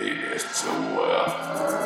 It is a worth.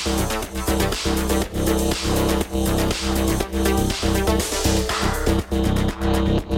Thank you.